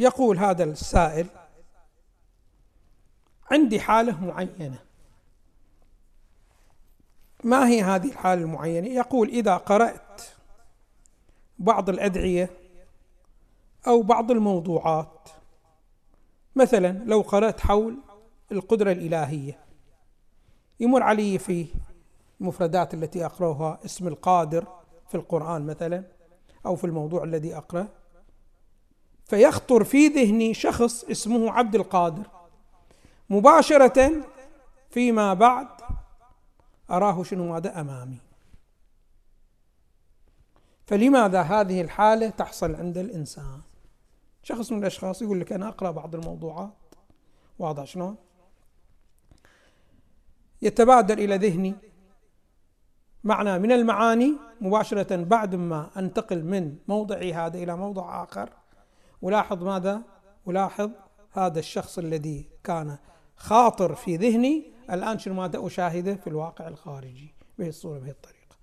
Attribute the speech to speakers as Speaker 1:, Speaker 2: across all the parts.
Speaker 1: يقول هذا السائل عندي حالة معينة ما هي هذه الحالة المعينة؟ يقول إذا قرأت بعض الأدعية أو بعض الموضوعات مثلا لو قرأت حول القدرة الإلهية يمر علي في المفردات التي أقرأها اسم القادر في القرآن مثلا أو في الموضوع الذي أقرأ فيخطر في ذهني شخص اسمه عبد القادر. مباشرة فيما بعد أراه شنو هذا؟ أمامي. فلماذا هذه الحالة تحصل عند الإنسان؟ شخص من الأشخاص يقول لك أنا أقرأ بعض الموضوعات. واضح شلون؟ يتبادر إلى ذهني معنى من المعاني مباشرة بعد ما أنتقل من موضعي هذا إلى موضع آخر. ألاحظ ماذا؟ ألاحظ هذا الشخص الذي كان خاطر في ذهني الآن شنو ماذا أشاهده في الواقع الخارجي بهذه الصورة بهذه الطريقة.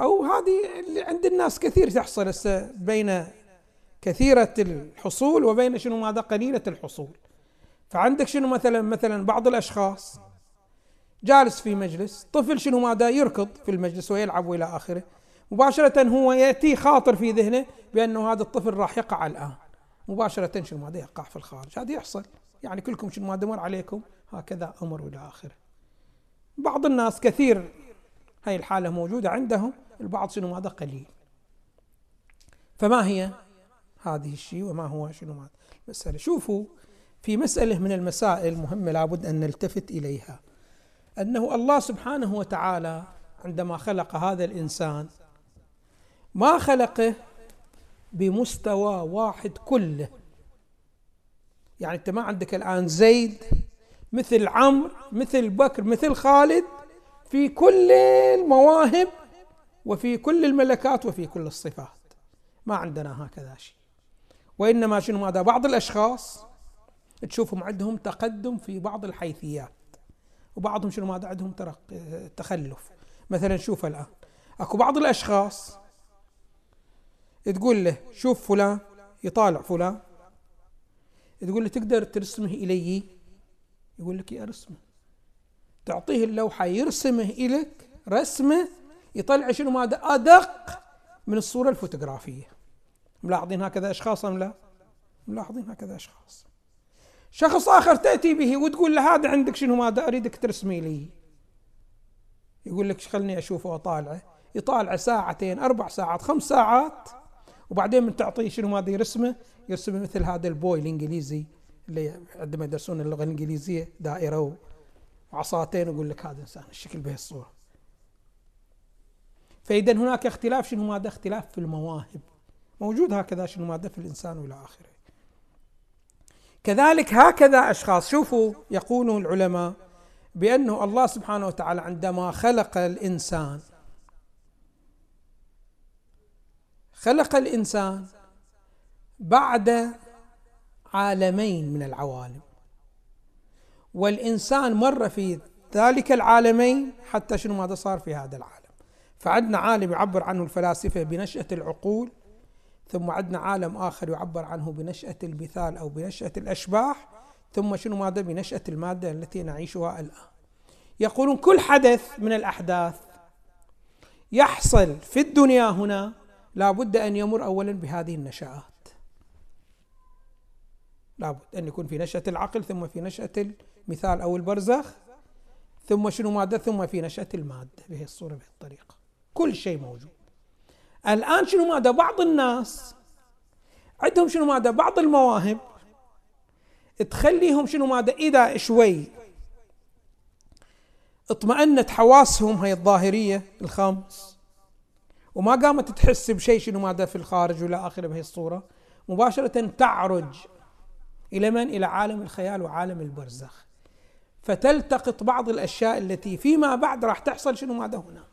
Speaker 1: أو هذه اللي عند الناس كثير تحصل بين كثيرة الحصول وبين شنو ماذا؟ قليلة الحصول. فعندك شنو مثلا؟ مثلا بعض الأشخاص جالس في مجلس طفل شنو ماذا؟ يركض في المجلس ويلعب وإلى آخره. مباشرة هو يأتي خاطر في ذهنه بأنه هذا الطفل راح يقع الآن. مباشرة شنو ماذا يقع في الخارج. هذا يحصل. يعني كلكم شنو ماذا مر عليكم هكذا أمر إلى آخره. بعض الناس كثير هاي الحالة موجودة عندهم البعض شنو ماذا قليل. فما هي هذه الشيء وما هو شنو ماذا مسألة. شوفوا في مسألة من المسائل مهمة لابد أن نلتفت إليها. أنه الله سبحانه وتعالى عندما خلق هذا الإنسان ما خلقه بمستوى واحد كله. يعني أنت ما عندك الآن زيد مثل عمرو مثل بكر مثل خالد في كل المواهب وفي كل الملكات وفي كل الصفات. ما عندنا هكذا شيء. وإنما شنو؟ ماذا؟ بعض الأشخاص تشوفهم عندهم تقدم في بعض الحيثيات. وبعضهم شنو؟ ماذا؟ عندهم تخلف. مثلا شوف الآن أكو بعض الأشخاص تقول له شوف فلان يطالع فلان. تقول له تقدر ترسمه إلي؟ يقول لك يا رسمه تعطيه اللوحة يرسمه إليك رسمه يطلع شنو؟ ماذا؟ أدق من الصورة الفوتوغرافية. ملاحظين هكذا أشخاص أم لا؟ ملاحظين هكذا أشخاص. شخص آخر تأتي به وتقول له هذا عندك شنو؟ ماذا؟ أريدك ترسمي لي. يقول لك خلني أشوفه وأطالعه. يطالع ساعتين أربع ساعات خمس ساعات. وبعدين من تعطيه شنو ماذا يرسمه يرسمه مثل هذا البوي الإنجليزي اللي عندما يدرسون اللغة الإنجليزية دائرة وعصاتين يقول لك هذا إنسان الشكل به الصورة. فإذا هناك اختلاف شنو ماذا؟ اختلاف في المواهب. موجود هكذا شنو ماذا في الإنسان وإلى آخره. كذلك هكذا أشخاص شوفوا يقول العلماء بأنه الله سبحانه وتعالى عندما خلق الإنسان خلق الإنسان بعد عالمين من العوالم. والإنسان مر في ذلك العالمين حتى شنو ماذا صار في هذا العالم. فعندنا عالم يعبر عنه الفلاسفة بنشأة العقول ثم عندنا عالم آخر يعبر عنه بنشأة المثال أو بنشأة الأشباح ثم شنو ماذا؟ بنشأة المادة التي نعيشها الآن. يقولون كل حدث من الأحداث يحصل في الدنيا هنا لا بد أن يمر أولا بهذه النشآت لابد أن يكون في نشأة العقل ثم في نشأة المثال أو البرزخ ثم شنو مادة ثم في نشأة المادة. بهذه الصورة بهذه الطريقة. كل شيء موجود. الآن شنو ماذا بعض الناس عندهم شنو ماذا بعض المواهب. تخليهم شنو ماذا إذا شوي اطمأنت حواسهم هي الظاهرية الخمس وما قامت تحس بشيء شنو ماذا في الخارج ولا آخره بهي الصورة. مباشرة تعرج إلى من؟ إلى عالم الخيال وعالم البرزخ. فتلتقط بعض الأشياء التي فيما بعد راح تحصل شنو ماذا هنا.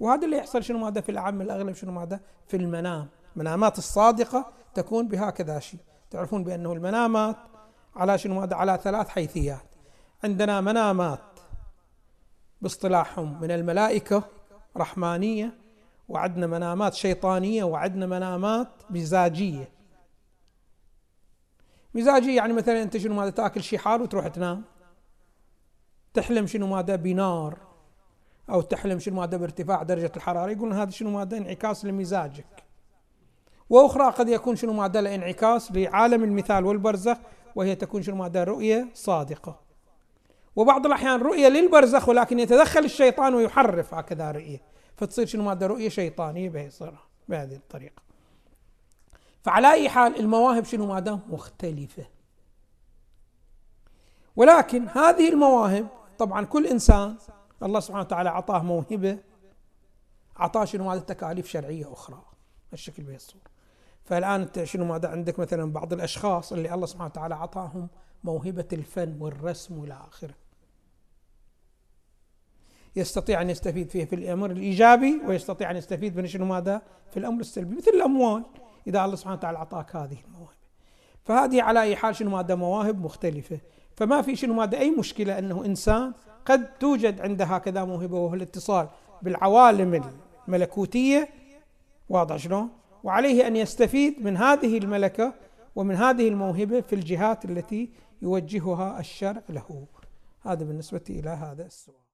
Speaker 1: وهذا اللي يحصل شنو ماذا في العام الأغلب شنو ماذا في المنام. المنامات الصادقة تكون بهكذا شيء. تعرفون بأنه المنامات على شنو ماذا على ثلاث حيثيات. عندنا منامات باصطلاحهم من الملائكة رحمانية وعندنا منامات شيطانية وعندنا منامات مزاجية. مزاجي يعني مثلا أنت شنو ماذا تأكل شي حار وتروح تنام. تحلم شنو ماذا بنار أو تحلم شنو ماذا بارتفاع درجة الحرارة. يقولون هذا شنو ماذا؟ انعكاس لمزاجك. وأخرى قد يكون شنو ماذا؟ انعكاس لعالم المثال والبرزخ وهي تكون شنو ماذا؟ رؤية صادقة. وبعض الأحيان رؤية للبرزخ ولكن يتدخل الشيطان ويحرف هكذا رؤية. فتصير شنو؟ ماذا رؤية شيطانية بهذه الطريقة. فعلى أي حال المواهب شنو؟ ماذا مختلفة. ولكن هذه المواهب طبعا كل إنسان الله سبحانه وتعالى أعطاه موهبة أعطاه شنو؟ ماذا تكاليف شرعية أخرى الشكل به الصورة فالآن أنت شنو؟ ماذا عندك مثلا بعض الأشخاص اللي الله سبحانه وتعالى أعطاهم موهبة الفن والرسم والى آخره. يستطيع أن يستفيد فيه في الأمر الإيجابي ويستطيع أن يستفيد من شنو ماذا؟ في الأمر السلبي مثل الأموال إذا الله سبحانه وتعالى أعطاك هذه المواهب. فهذه على أي حال شنو ماذا؟ مواهب مختلفة. فما في شنو ماذا؟ أي مشكلة أنه إنسان قد توجد عنده هكذا موهبة وهو الاتصال بالعوالم الملكوتية. واضح شلون؟ وعليه أن يستفيد من هذه الملكة ومن هذه الموهبة في الجهات التي يوجهها الشرع له. هذا بالنسبة إلى هذا السؤال.